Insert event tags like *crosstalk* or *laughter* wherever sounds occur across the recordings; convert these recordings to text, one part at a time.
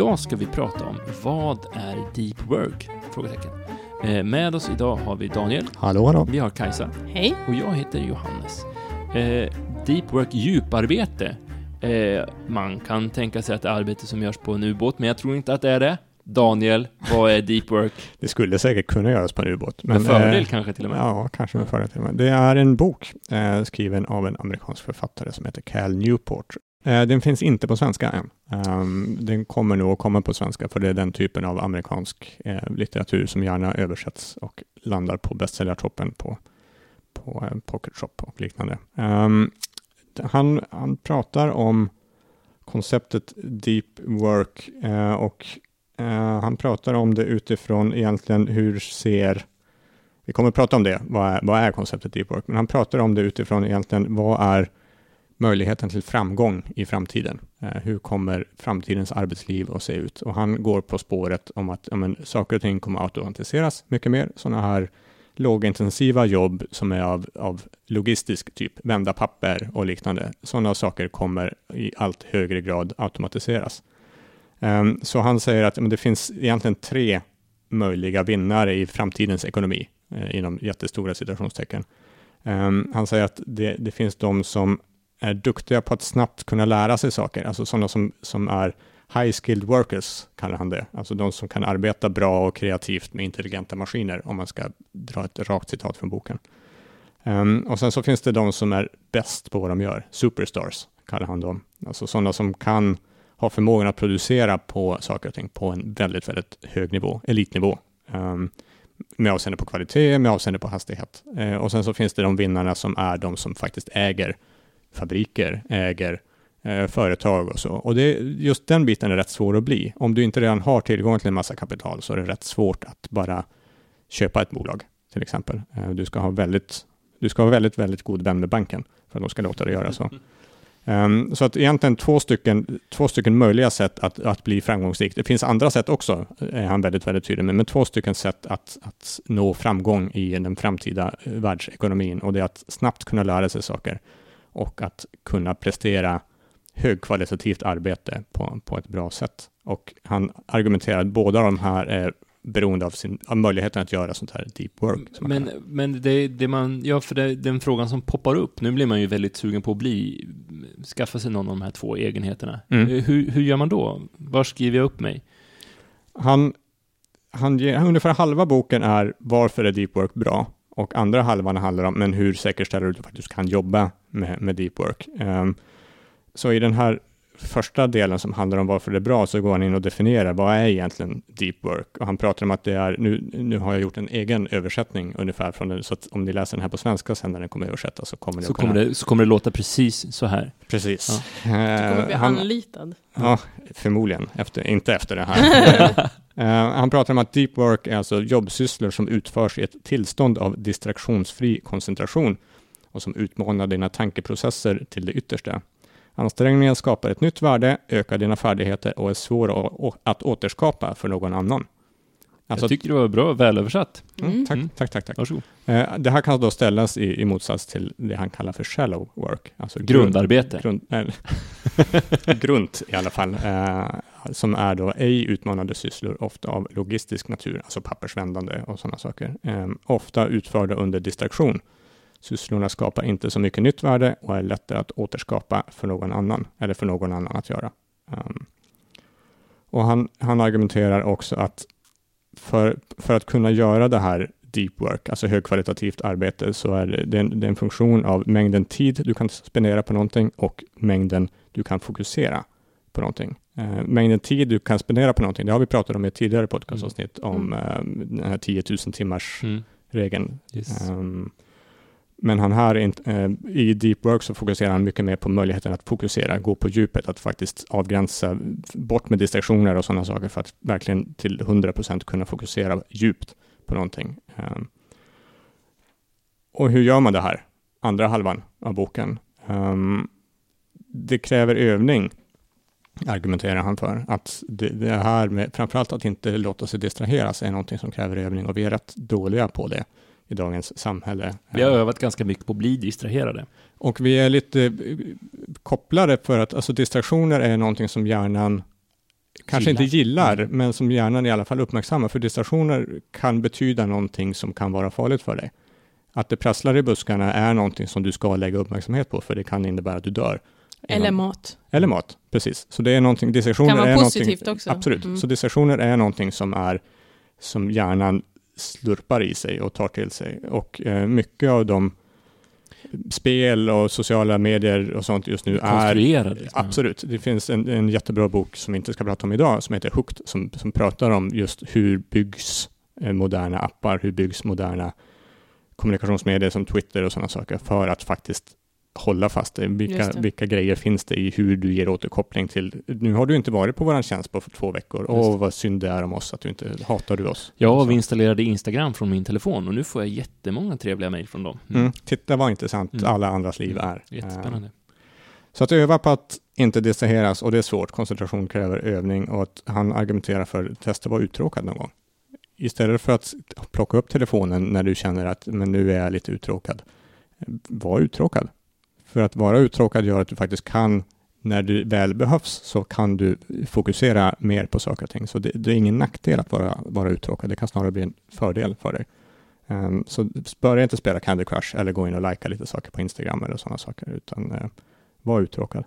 idag ska vi prata om vad är deep work? Frågetecken. Eh, med oss idag har vi Daniel, Hallå, hallå. vi har Kajsa Hej. och jag heter Johannes. Eh, deep work, djuparbete. Eh, man kan tänka sig att det är arbete som görs på en ubåt, men jag tror inte att det är det. Daniel, vad är deep work? *laughs* Det skulle säkert kunna göras på en ubåt. Med fördel kanske till och med. Ja, kanske med fördel till och med. Det är en bok eh, skriven av en amerikansk författare som heter Cal Newport. Eh, den finns inte på svenska än. Ehm, den kommer nog att komma på svenska, för det är den typen av amerikansk eh, litteratur som gärna översätts och landar på bästsäljartoppen på, på eh, Pocket Shop och liknande. Ehm, han, han pratar om konceptet deep work och han pratar om det utifrån egentligen hur ser vi kommer att prata om det, vad är, vad är konceptet deep work, men han pratar om det utifrån egentligen vad är möjligheten till framgång i framtiden. Eh, hur kommer framtidens arbetsliv att se ut? Och han går på spåret om att ja, men, saker och ting kommer att automatiseras mycket mer. Sådana här lågintensiva jobb som är av, av logistisk typ, vända papper och liknande. Sådana saker kommer i allt högre grad automatiseras. Um, så han säger att men det finns egentligen tre möjliga vinnare i framtidens ekonomi, eh, inom jättestora citationstecken. Um, han säger att det, det finns de som är duktiga på att snabbt kunna lära sig saker, alltså sådana som, som är high skilled workers, kallar han det. Alltså de som kan arbeta bra och kreativt med intelligenta maskiner, om man ska dra ett rakt citat från boken. Um, och sen så finns det de som är bäst på vad de gör, superstars, kallar han dem. Alltså sådana som kan ha förmågan att producera på saker och ting på en väldigt, väldigt hög nivå, elitnivå. Um, med avseende på kvalitet, med avseende på hastighet. Uh, och sen så finns det de vinnarna som är de som faktiskt äger fabriker, äger eh, företag och så. Och det, just den biten är rätt svår att bli. Om du inte redan har tillgång till en massa kapital så är det rätt svårt att bara köpa ett bolag, till exempel. Eh, du ska ha väldigt, du ska ha väldigt, väldigt god vän med banken för att de ska låta dig göra så. Um, så att egentligen två stycken, två stycken möjliga sätt att, att bli framgångsrik. Det finns andra sätt också, är han väldigt, väldigt tydlig med, men två stycken sätt att, att nå framgång i den framtida eh, världsekonomin och det är att snabbt kunna lära sig saker och att kunna prestera högkvalitativt arbete på, på ett bra sätt. Och han argumenterar att båda de här är beroende av, sin, av möjligheten att göra sånt här deep work. Men, men det, det man, ja för det, den frågan som poppar upp, nu blir man ju väldigt sugen på att bli, skaffa sig någon av de här två egenheterna. Mm. Hur, hur gör man då? Var skriver jag upp mig? Han, han ger, ungefär halva boken är varför är deep work bra? Och andra halvan handlar om, men hur säkerställer du att du faktiskt kan jobba med, med deep work? Um, så i den här första delen som handlar om varför det är bra, så går han in och definierar vad är egentligen deep work? Och han pratar om att det är, nu, nu har jag gjort en egen översättning ungefär från den, så att om ni läser den här på svenska sen när den kommer översättas så kommer så att kunna... kommer det Så kommer det låta precis så här. Precis. Du kommer bli han, anlitad. Ja, förmodligen. Efter, inte efter det här. *laughs* *laughs* Uh, han pratar om att deep work är alltså jobbsysslor som utförs i ett tillstånd av distraktionsfri koncentration och som utmanar dina tankeprocesser till det yttersta. Ansträngningen skapar ett nytt värde, ökar dina färdigheter och är svår att, återskapa för någon annan. Alltså, jag tycker det var bra välöversatt. Mm, tack, Mm. tack, tack, tack. Varsågod. Uh, det här kan då ställas i, i motsats till det han kallar för shallow work. Alltså Grundarbete. grund, eller, *laughs* *laughs* grunt i alla fall, eh, som är då ej utmanande sysslor, ofta av logistisk natur, alltså pappersvändande och sådana saker. Eh, ofta utförda under distraktion. Sysslorna skapar inte så mycket nytt värde och är lättare att återskapa för någon annan, eller för någon annan att göra. Um, och han, han argumenterar också att för, för att kunna göra det här deep work, alltså högkvalitativt arbete, så är det, det, är en, det är en funktion av mängden tid du kan spendera på någonting och mängden du kan fokusera på någonting. Eh, mängden tid du kan spendera på någonting, det har vi pratat om i ett tidigare podcastavsnitt om eh, den här 10 000 timmars Mm. regeln. Yes. Um, men han här är inte, eh, i deep work så fokuserar han mycket mer på möjligheten att fokusera, gå på djupet, att faktiskt avgränsa, bort med distraktioner och sådana saker för att verkligen till 100% kunna fokusera djupt på någonting. Um, och hur gör man det här? Andra halvan av boken. Um, det kräver övning, argumenterar han för. Att det, det här med, framförallt att inte låta sig distraheras, är någonting som kräver övning och vi är rätt dåliga på det i dagens samhälle. Vi har övat ganska mycket på att bli distraherade. Och vi är lite eh, kopplade för att alltså distraktioner är någonting som hjärnan kanske Gillar. inte gillar, Mm. men som gärna i alla fall uppmärksammar, för distraktioner kan betyda någonting som kan vara farligt för dig. Att det prasslar i buskarna är någonting som du ska lägga uppmärksamhet på, för det kan innebära att du dör. Eller Inom- mat. Eller mat, precis. Så det är någonting, distraktioner Kan vara är positivt också. Absolut. Mm. Så distraktioner är någonting som är, som hjärnan slurpar i sig och tar till sig. Och eh, mycket av de spel och sociala medier och sånt just nu är liksom. Absolut. Det finns en, en jättebra bok som vi inte ska prata om idag, som heter Hooked, som, som pratar om just hur byggs eh, moderna appar, hur byggs moderna kommunikationsmedier som Twitter och sådana saker, för att faktiskt hålla fast det. Vilka, det. vilka grejer finns det i hur du ger återkoppling till, nu har du inte varit på våran tjänst på två veckor, åh det. vad synd det är om oss, att du inte, hatar du oss? Ja, vi installerade Instagram från min telefon och nu får jag jättemånga trevliga mejl från dem. Mm. Titta vad intressant Mm. alla andras liv är. Jättespännande. Eh, Så att öva på att inte distraheras, och det är svårt, koncentration kräver övning, och att han argumenterar för att testa att vara uttråkad någon gång. Istället för att plocka upp telefonen när du känner att men nu är jag lite uttråkad, var uttråkad. För att vara uttråkad gör att du faktiskt kan, när du väl behövs, så kan du fokusera mer på saker och ting. Så det, det är ingen nackdel att vara, vara uttråkad, det kan snarare bli en fördel för dig. Um, så börja inte spela Candy Crush eller gå in och likea lite saker på Instagram eller sådana saker, utan uh, var uttråkad.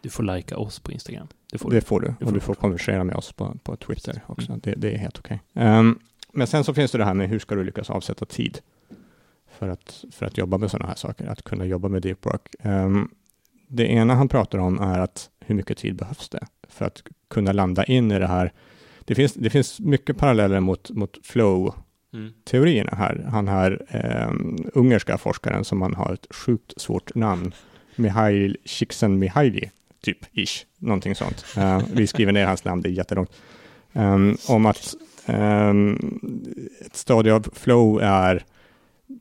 Du får likea oss på Instagram. Det får Det du. får du. får och du du. får konversera med oss på, på Twitter också. Mm. Det, det är helt okej. Ehm, men sen så finns det det här med hur ska du lyckas avsätta tid för att, för att jobba med sådana här saker, att kunna jobba med deep work. Ehm, det ena han pratar om är att hur mycket tid behövs det för att kunna landa in i det här. Det finns, det finns mycket paralleller mot, mot flow-teorierna här. Han här um, ungerska forskaren som man har ett sjukt svårt namn, Mihail Csikszentmihalyi, typ ish, någonting sånt. Uh, vi skriver ner hans namn, det är jättelångt. Um, om att um, ett stadie av flow är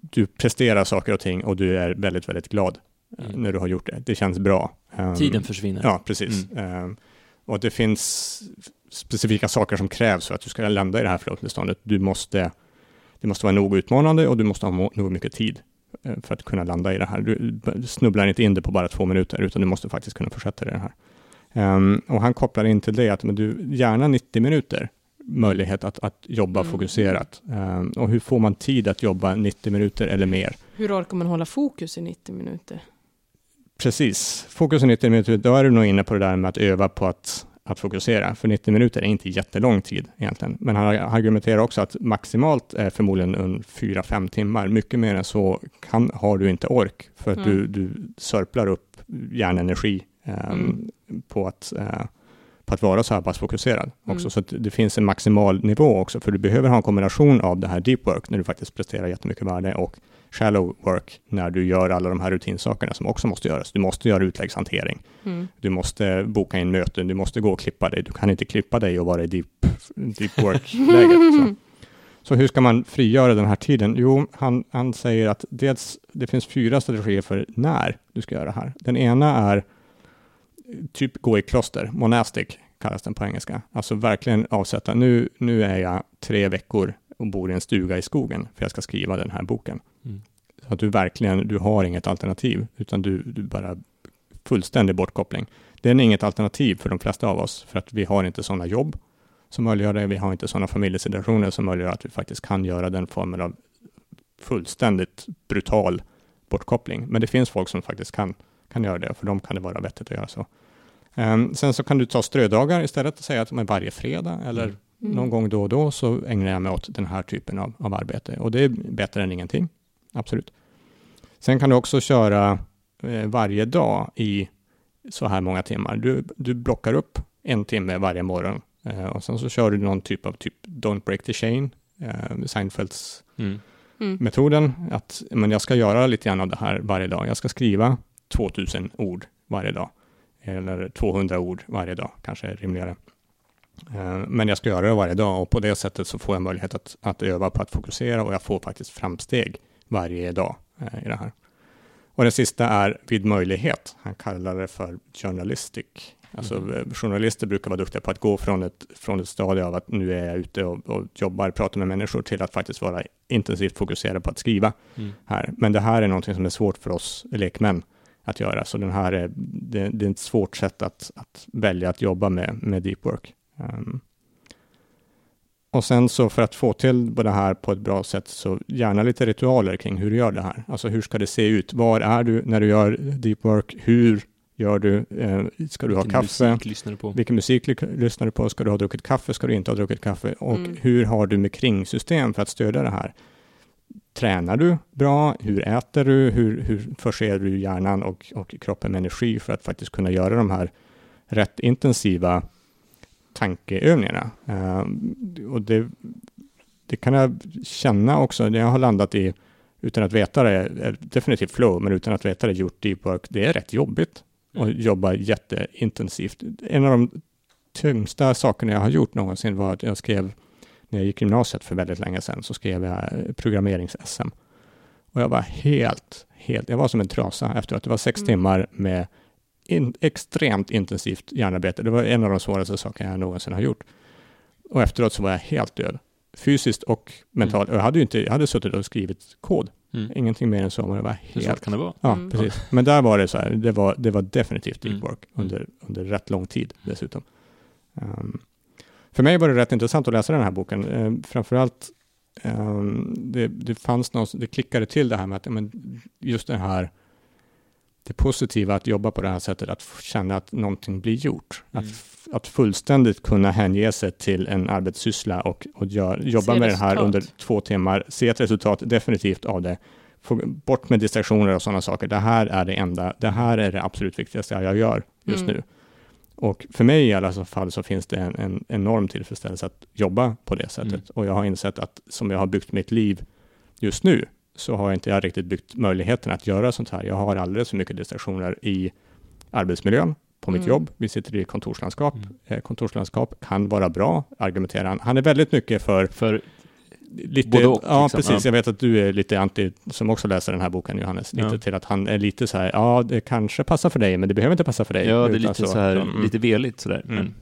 du presterar saker och ting och du är väldigt, väldigt glad eh, Mm. när du har gjort det. Det känns bra. Um, Tiden försvinner. Ja, precis. Ehm, och det finns specifika saker som krävs för att du ska landa i det här flow-tillståndet. Du måste, det måste vara nog utmanande och du måste ha nog mycket tid eh, för att kunna landa i det här. Du snubblar inte in det på bara två minuter, utan du måste faktiskt kunna fortsätta i det här. Ehm, och han kopplar in till det att men du, gärna 90 minuter möjlighet att, att jobba Mm. fokuserat. Ehm, och hur får man tid att jobba 90 minuter eller mer? Hur orkar man hålla fokus i 90 minuter? Precis. Fokus i 90 minuter, då är du nog inne på det där med att öva på att, att fokusera. För 90 minuter är inte jättelång tid egentligen. Men han argumenterar också att maximalt är förmodligen en 4-5 timmar. Mycket mer än så kan, har du inte ork. För att Mm. du, du sörplar upp hjärnenergi ehm, Mm. på, att, eh, på att vara så här pass fokuserad. Också. Mm. Så att det finns en maximal nivå också. För du behöver ha en kombination av det här deep work, när du faktiskt presterar jättemycket värde, och shallow work när du gör alla de här rutinsakerna som också måste göras. Du måste göra utläggshantering. Mm. Du måste boka in möten. Du måste gå och klippa dig. Du kan inte klippa dig och vara i deep, deep work-läget. Så. *laughs* så hur ska man frigöra den här tiden? Jo, han, han säger att dels, det finns fyra strategier för när du ska göra det här. Den ena är typ gå i kloster, monastic kallas den på engelska. Alltså verkligen avsätta, nu, nu är jag tre veckor och bor i en stuga i skogen för jag ska skriva den här boken. Mm. Så att du verkligen, du har inget alternativ, utan du, du bara fullständig bortkoppling. Det är inget alternativ för de flesta av oss, för att vi har inte sådana jobb som möjliggör det. Vi har inte sådana familjesituationer som möjliggör att vi faktiskt kan göra den formen av fullständigt brutal bortkoppling. Men det finns folk som faktiskt kan, kan göra det, för dem kan det vara vettigt att göra så. Ehm, sen så kan du ta strödagar istället och säga att men varje fredag eller Mm. Mm. någon gång då och då så ägnar jag mig åt den här typen av, av arbete. Och det är bättre än ingenting. Absolut. Sen kan du också köra eh, varje dag i så här många timmar. Du, du blockar upp en timme varje morgon eh, och sen så kör du någon typ av typ Don't break the chain, eh, Seinfelds Mm. Mm. metoden. Att men jag ska göra lite grann av det här varje dag. Jag ska skriva 2000 ord varje dag. Eller 200 ord varje dag, kanske är rimligare. Eh, Men jag ska göra det varje dag och på det sättet så får jag möjlighet att, att öva på att fokusera och jag får faktiskt framsteg varje dag eh, i det här. Och det sista är vid möjlighet. Han kallar det för journalistic. Alltså Mhm. eh, journalister brukar vara duktiga på att gå från ett, från ett stadie av att nu är jag ute och, och jobbar, pratar med människor till att faktiskt vara intensivt fokuserade på att skriva Mm. här. Men det här är någonting som är svårt för oss lekmän att göra. Så den här är, det, det är ett svårt sätt att, att välja att jobba med, med deep work. Um, och sen så för att få till det här på ett bra sätt, så gärna lite ritualer kring hur du gör det här. Alltså hur ska det se ut? Var är du när du gör deep work? Hur gör du? Eh, ska du Vilken ha kaffe? musik lyssnar du på? Vilken musik ly- lyssnar du på? Ska du ha druckit kaffe? Ska du inte ha druckit kaffe? Och Mm. hur har du med kringsystem för att stödja det här? Tränar du bra? Hur äter du? Hur, hur förser du hjärnan och, och kroppen med energi för att faktiskt kunna göra de här rätt intensiva tankeövningarna? Eh, och det, det kan jag känna också när jag har landat i, utan att veta det, definitivt flow, men utan att veta det, gjort deep work, det är rätt jobbigt och Mm. jobba jätteintensivt. En av de tyngsta sakerna jag har gjort någonsin var att jag skrev, när jag gick gymnasiet för väldigt länge sedan, så skrev jag programmerings-SM. Och jag var helt, helt, jag var som en trasa efteråt. Det var sex Mm. timmar med in, extremt intensivt hjärnarbete. Det var en av de svåraste sakerna jag någonsin har gjort. Och efteråt så var jag helt död. Fysiskt och mentalt. Och jag hade ju inte, jag hade suttit och skrivit kod. Mm. Ingenting mer än så, men jag var Hur svårt helt kan det vara? Ja, Mm. precis. Men där var det så här, det var, det var definitivt deep Mm. work under, under rätt lång tid dessutom. Um, för mig var det rätt intressant att läsa den här boken. Um, framförallt, um, det, det fanns något, det klickade till det här med att men just det här, det positiva att jobba på det här sättet, att känna att någonting blir gjort. Att, Mm. f- att fullständigt kunna hänge sig till en arbetssyssla och, och gör, jobba Se med det här resultat. under två timmar, se ett resultat definitivt av det, få bort med distraktioner och sådana saker. Det här är det enda, det här är det absolut viktigaste jag gör just Mm. nu. Och för mig i alla fall så finns det en, en enorm tillfredsställelse att jobba på det sättet. Mm. Och jag har insett att som jag har byggt mitt liv just nu, så har inte jag riktigt byggt möjligheten att göra sånt här. Jag har alldeles för mycket distraktioner i arbetsmiljön, på mitt Mm. jobb. Vi sitter i kontorslandskap. Mm. Eh, kontorslandskap kan vara bra, argumenterar han. Han är väldigt mycket för För lite, Både och, ja, liksom. precis. Ja. Jag vet att du är lite anti, som också läser den här boken, Johannes, lite Ja. till att han är lite så här, ja, det kanske passar för dig, men det behöver inte passa för dig. ja, det är lite så, här, mm. lite veligt sådär. Mm. Men,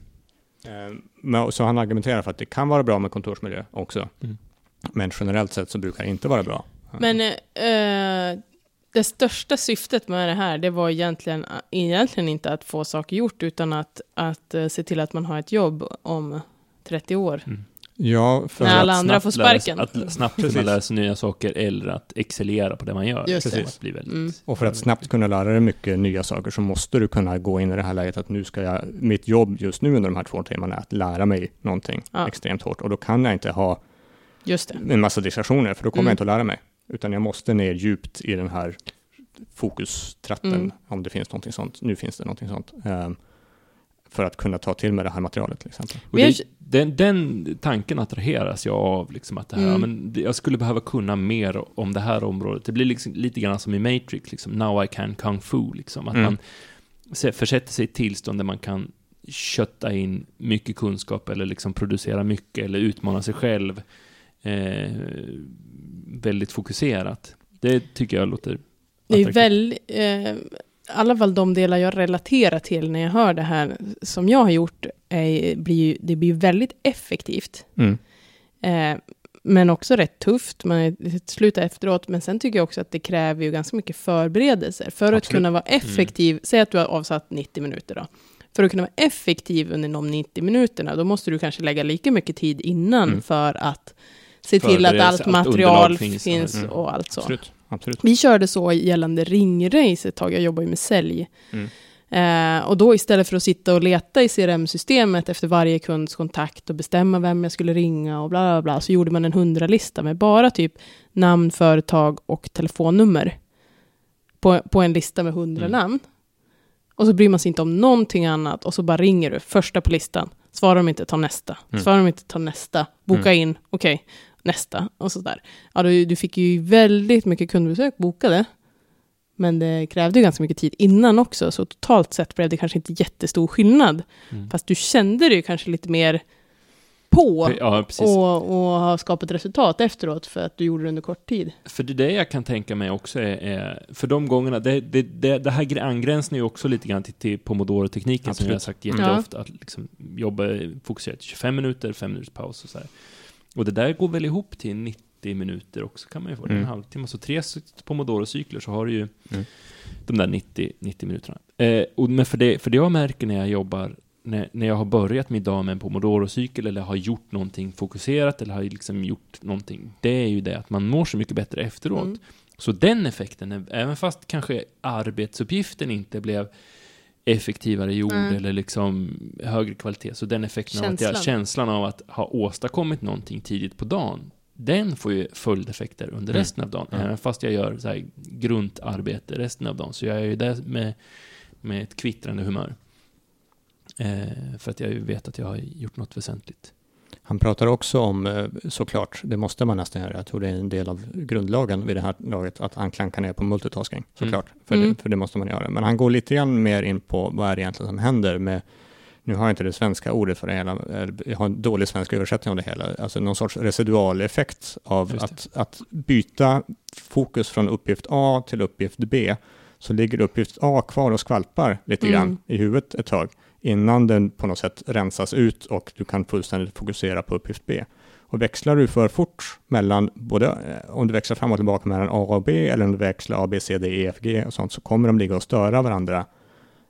Eh, Men, så han argumenterar för att det kan vara bra med kontorsmiljö också. Mm. Men generellt sett så brukar det inte vara bra. Men eh, det största syftet med det här, det var egentligen, egentligen inte att få saker gjort, utan att, att eh, se till att man har ett jobb om 30 år. mm. Ja, för När att, alla andra snabbt får lära sig- sparken. Att l- snabbt kunna lära sig nya saker eller att excellera på det man gör. Just det. Att bli väldigt, Mm. och för att snabbt kunna lära dig mycket nya saker så måste du kunna gå in i det här läget att nu ska jag, mitt jobb just nu under de här två timmarna är att lära mig någonting Ja. extremt hårt. Och då kan jag inte ha Just det. en massa distraktioner, för då kommer Mm. jag inte att lära mig. Utan jag måste ner djupt i den här fokustratten, Mm. om det finns någonting sånt. Nu finns det någonting sånt. ehm, för att kunna ta till mig det här materialet till exempel. Det, den, den tanken attraheras jag av, liksom att det här, Mm. men jag skulle behöva kunna mer om det här området. Det blir liksom lite grann som i Matrix, liksom, now I can kung fu, liksom. Att Mm. man försätter sig i ett tillstånd där man kan kötta in mycket kunskap eller liksom producera mycket eller utmana sig själv eh, väldigt fokuserat. Det tycker jag låter Det är väldigt, eh, i alla fall de delar jag relaterar till när jag hör det här som jag har gjort, är, blir det blir väldigt effektivt. Mm. Eh, men också rätt tufft, man är till slut efteråt. Men sen tycker jag också att det kräver ju ganska mycket förberedelser. För att Absolut. kunna vara effektiv, säg att du har avsatt 90 minuter då. För att kunna vara effektiv under de 90 minuterna, då måste du kanske lägga lika mycket tid innan Mm. för att se till att allt att material underlag finns, finns. Mm. och allt så. Absolut. Absolut. Vi körde så gällande ringrace ett tag, jag jobbar ju med sälj. Mm. Eh, och då istället för att sitta och leta i CRM-systemet efter varje kunds kontakt och bestämma vem jag skulle ringa och bla bla bla, så gjorde man en hundralista med bara typ namn, företag och telefonnummer. På, på en lista med hundra Mm. namn. Och så bryr man sig inte om någonting annat och så bara ringer du, första på listan. Svarar de inte, ta nästa. Mm. Svarar de inte, ta nästa. Boka in, okej, nästa. Och så där. Ja, du, du fick ju väldigt mycket kundbesök bokade. Men det krävde ju ganska mycket tid innan också, så totalt sett blev det kanske inte jättestor skillnad. Mm. Fast du kände ju kanske lite mer på Ja, och, och har skapat resultat efteråt för att du gjorde det under kort tid. För det är det jag kan tänka mig också är, är för de gångerna, det, det, det, det här gr- angränsar ju också lite grann till, till Pomodoro-tekniken som jag har sagt jätteofta, att liksom jobba fokuserat 25 minuter, 5 minuters paus och så här. Och det där går väl ihop till 90 minuter också kan man ju få, är en Mm. halvtimme. Så tre Pomodoro-cykler så har du ju Mm. de där 90, 90 minuterna. Eh, och, men för det, för det jag märker när jag jobbar när, när jag har börjat min dag med en pomodoro-cykel eller har gjort någonting fokuserat eller har liksom gjort någonting, det är ju det att man mår så mycket bättre efteråt. Mm. Så den effekten, även fast kanske arbetsuppgiften inte blev effektivare gjord Mm. eller liksom högre kvalitet, så den effekten av att jag, Känslan. känslan av att ha åstadkommit någonting tidigt på dagen, den får ju följdeffekter under Mm. resten av dagen. Mm. Även fast jag gör så här grundarbete resten av dagen, så jag är ju där med, med ett kvittrande humör. Eh, för att jag vet att jag har gjort något väsentligt. Han pratar också om, eh, såklart, det måste man nästan göra, jag tror det är en del av grundlagen vid det här laget, att han klankar ner på multitasking, såklart, för, Mm. Det, för det måste man göra. Men han går lite grann mer in på vad är det egentligen som händer med, nu har jag inte det svenska ordet för det hela, jag har en dålig svensk översättning av det hela, alltså någon sorts residualeffekt av att, att byta fokus från uppgift A till uppgift B, så ligger uppgift A kvar och skvalpar lite Mm. grann i huvudet ett tag, innan den på något sätt rensas ut och du kan fullständigt fokusera på uppgift B. Och växlar du för fort mellan, både eh, om du växlar fram och tillbaka mellan A och B eller om du växlar A, B, C, D, E, F, G och sånt så kommer de ligga och störa varandra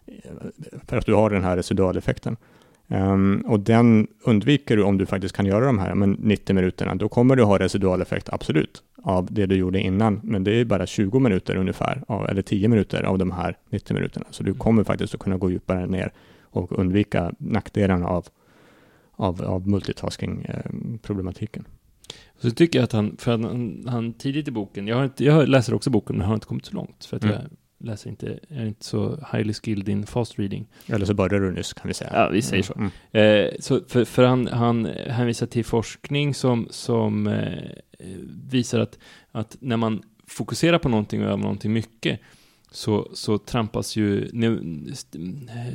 eh, för att du har den här residualeffekten. Ehm, och den undviker du om du faktiskt kan göra de här men 90 minuterna. Då kommer du ha residualeffekt, absolut, av det du gjorde innan. Men det är bara 20 minuter ungefär, av, eller 10 minuter av de här 90 minuterna. Så du kommer faktiskt att kunna gå djupare ner och undvika nackdelarna av, av, av multitasking-problematiken. Så tycker jag att han, för han, han tidigt i boken, jag, har inte, jag läser också boken men har inte kommit så långt. För att Mm. jag läser inte, jag är inte så highly skilled in fast reading. Eller så började du nyss, kan vi säga. Ja, vi säger så. Mm. Eh, så för, för han, han hänvisar till forskning som, som eh, visar att, att när man fokuserar på någonting och gör någonting mycket så, så trampas ju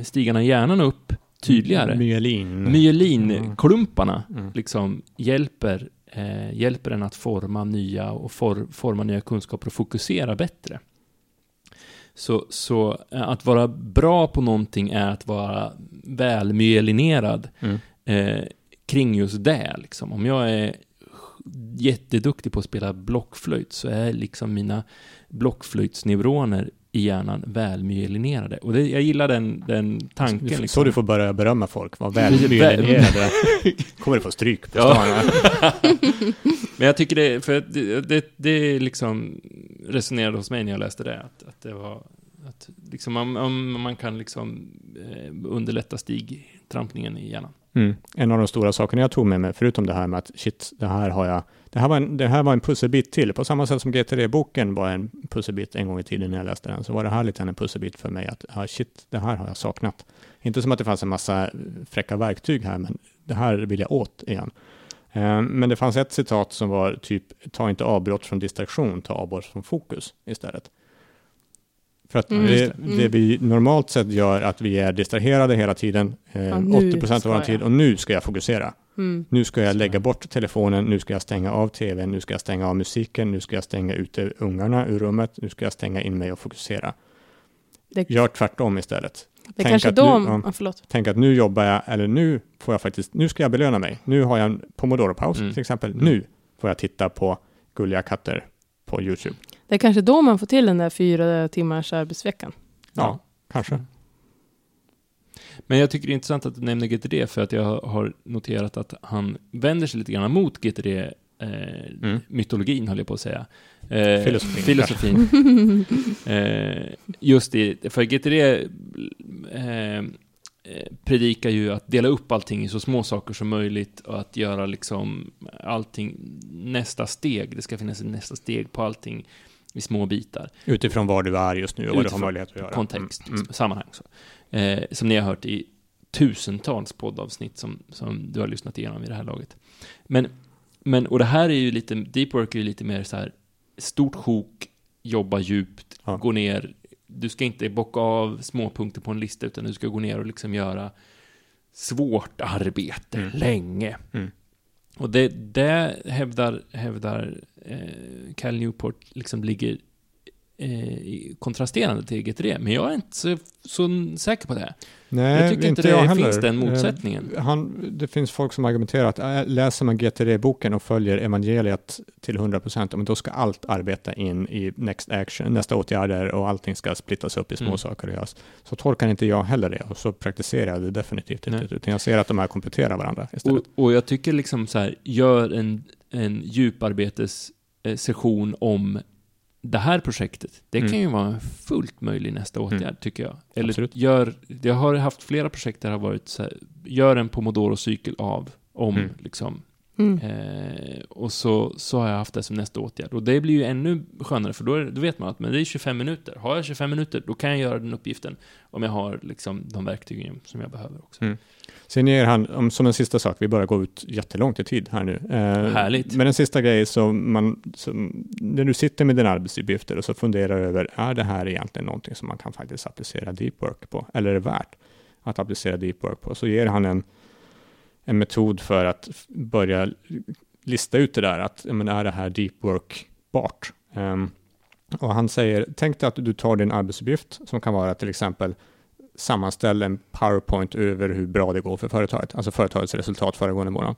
stigarna i hjärnan upp tydligare. Myelin. Myelinklumparna Mm. liksom hjälper, eh, hjälper en att forma nya och for, forma nya kunskaper och fokusera bättre. Så, så eh, att vara bra på någonting är att vara välmyelinerad Mm. eh, kring just det. Liksom. Om jag är jätteduktig på att spela blockflöjt så är liksom mina blockflöjtsneuroner i hjärnan välmyelinerade. Och det, jag gillar den, den tanken. Så Liksom. du får börja berömma folk, var väl Precis, myelinerade. *laughs* kommer du få stryk på Ja. stan. *laughs* Men jag tycker det, för det, det, det liksom resonerade hos mig när jag läste det, att, att det var, att liksom man, om man kan liksom eh, underlätta stigtrampningen i hjärnan. Mm. En av de stora sakerna jag tog med mig, förutom det här med att shit, det här har jag, det här var en, det här var en pusselbit till. På samma sätt som GTD-boken var en pusselbit en gång i tiden när jag läste den, så var det här lite en pusselbit för mig att ah, shit, det här har jag saknat. Inte som att det fanns en massa fräcka verktyg här, men det här vill jag åt igen. Eh, Men det fanns ett citat som var typ, ta inte avbrott från distraktion, ta avbrott från fokus istället. För att Mm, det, det. Mm. det vi normalt sett gör att vi är distraherade hela tiden, eh, Ja, nu 80 procent av vår tid, och nu ska jag fokusera. Mm. Nu ska jag lägga bort telefonen, nu ska jag stänga av tvn, nu ska jag stänga av musiken, nu ska jag stänga ute ungarna ur rummet, nu ska jag stänga in mig och fokusera. Det, Gör tvärtom istället. det tänk kanske att de... nu- ja. ja. förlåt. Tänk att nu jobbar jag, eller nu får jag faktiskt, nu ska jag belöna mig. Nu har jag en pomodoro-paus Mm. till exempel. Mm. Nu får jag titta på gulliga katter på YouTube. Det är kanske då man får till den där fyra timmars arbetsveckan. Ja, kanske. Men jag tycker det är intressant att du nämner GTD för att jag har noterat att han vänder sig lite grann mot GTD eh, Mm. mytologin höll jag på att säga. Eh, Filosofin, filosofin. *laughs* eh, just det, för GTD eh, eh, predikar ju att dela upp allting i så små saker som möjligt och att göra liksom allting nästa steg. Det ska finnas ett nästa steg på allting i små bitar. Utifrån var du är just nu och vad du har möjlighet att göra. kontext, Mm. liksom, sammanhang. Så. Eh, som ni har hört i tusentals poddavsnitt som, som du har lyssnat igenom i det här laget. Men, men, och det här är ju lite, deep work är ju lite mer så här, stort sjok, jobba djupt, Ja. gå ner, du ska inte bocka av småpunkter på en lista, utan du ska gå ner och liksom göra svårt arbete Mm. länge. Mm. Och det, det hävdar, hävdar eh, Cal Newport liksom ligger eh, kontrasterande till GTD, men jag är inte så, så säker på det. Nej, jag tycker inte det jag finns den Eh, motsättningen. Han, det finns folk som argumenterar att äh, läser man GTD-boken och följer evangeliet till 100%, men då ska allt arbeta in i next action, nästa åtgärder och allting ska splittas upp i små Mm. saker och göras. Så tolkar inte jag heller det och så praktiserar jag det definitivt inte, utan jag ser att de här kompletterar varandra istället. Och, och jag tycker liksom så här, gör en, en djuparbetessession om det här projektet. Det Mm. kan ju vara en fullt möjlig nästa åtgärd, Mm. tycker jag. Eller Absolut. gör, jag har haft flera projekt där det har varit så här, gör en pomodoro-cykel av, om Mm. liksom. Mm. Eh, och så, så har jag haft det som nästa åtgärd. Och det blir ju ännu skönare, för då, är, då vet man att men det är 25 minuter. Har jag 25 minuter, då kan jag göra den uppgiften. Om jag har liksom de verktygen som jag behöver också. Sen ger han, om, som en sista sak, vi börjar gå ut jättelångt i tid här nu. Eh, Härligt. Men en sista grej, så man, som, när du sitter med dina arbetsuppgifter och så funderar över, är det här egentligen någonting som man kan faktiskt applicera deep work på? Eller är det värt att applicera deep work på? Så ger han en, en metod för att börja lista ut det där, att men är det här deep work-bart? Ehm, och han säger, tänk dig att du tar din arbetsuppgift som kan vara till exempel sammanställde en PowerPoint över hur bra det går för företaget, alltså företagets resultat föregående månad.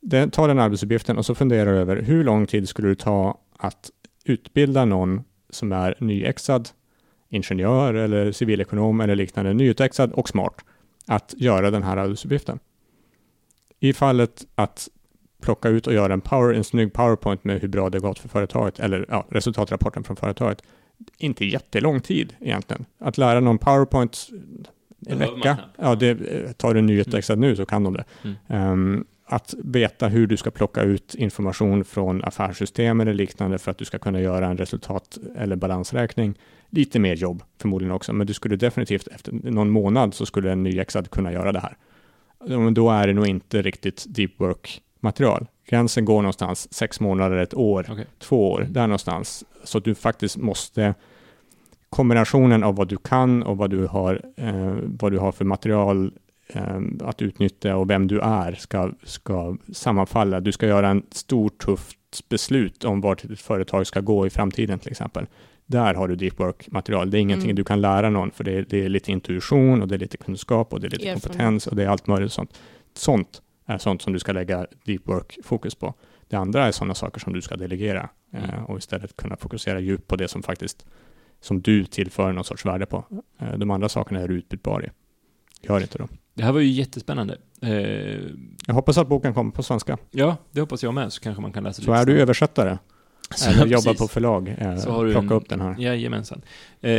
Den, ta den arbetsuppgiften och så fundera över hur lång tid skulle det ta att utbilda någon som är nyexad ingenjör eller civilekonom eller liknande, nyutexad och smart, att göra den här arbetsuppgiften. I fallet att plocka ut och göra en, power, en snygg PowerPoint med hur bra det gått för företaget, eller ja, resultatrapporten från företaget, inte jättelång tid egentligen. Att lära någon PowerPoint en Behöver vecka, ja, det, eh, tar du en nyutexad nu så kan de det. Mm. Ehm, att veta hur du ska plocka ut information från affärssystem eller liknande för att du ska kunna göra en resultat eller balansräkning. Lite mer jobb förmodligen också, men du skulle definitivt efter någon månad så skulle en nyexad kunna göra det här. Men då är det nog inte riktigt deep work material. Gränsen går någonstans sex månader, ett år, Okej. två år, där någonstans. Så du faktiskt måste kombinationen av vad du kan och vad du har, eh, vad du har för material eh, att utnyttja och vem du är ska, ska sammanfalla. Du ska göra en stor tufft beslut om vart ditt företag ska gå i framtiden till exempel. Där har du deep work-material. Det är ingenting Mm. du kan lära någon, för det är, det är lite intuition och det är lite kunskap och det är lite Erfarenhet. kompetens och det är allt möjligt sånt. Sånt är sånt som du ska lägga deep work-fokus på. Det andra är sådana saker som du ska delegera eh, Mm. och istället kunna fokusera djupt på det som faktiskt som du tillför någon sorts värde på. Eh, de andra sakerna är du utbytbar i. Gör inte dem. Det här var ju jättespännande. Eh, Jag hoppas att boken kommer på svenska. ja, det hoppas jag med, så kanske man kan läsa Så är du översättare *laughs* Så, eller jobbar på förlag, eh, Så har du plocka en- upp den här. Jajamensan. Eh,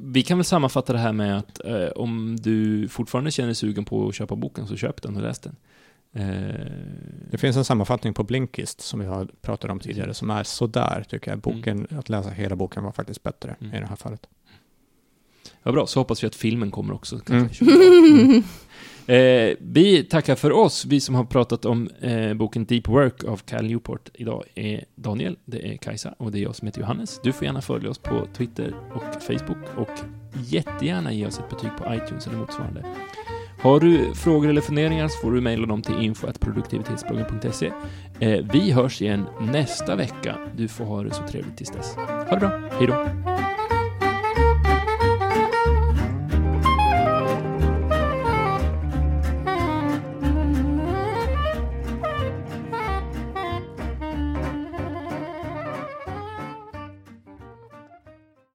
vi kan väl sammanfatta det här med att eh, om du fortfarande känner sugen på att köpa boken, så köp den och läs den. Eh, Det finns en sammanfattning på Blinkist som vi har pratat om tidigare som är sådär tycker jag. Boken, att läsa hela boken var faktiskt bättre Mm. i det här fallet. Vad bra, så hoppas vi att filmen kommer också. Mm. *laughs* Eh, vi tackar för oss. Vi som har pratat om eh, boken Deep Work av Cal Newport idag är Daniel, det är Kajsa och det är jag som heter Johannes. Du får gärna följa oss på Twitter och Facebook och jättegärna ge oss ett betyg på iTunes eller motsvarande. Har du frågor eller funderingar så får du mejla dem till info.produktivitetsbloggen.se. Eh, vi hörs igen nästa vecka. Du får ha det så trevligt tills dess. Ha det bra, hej då!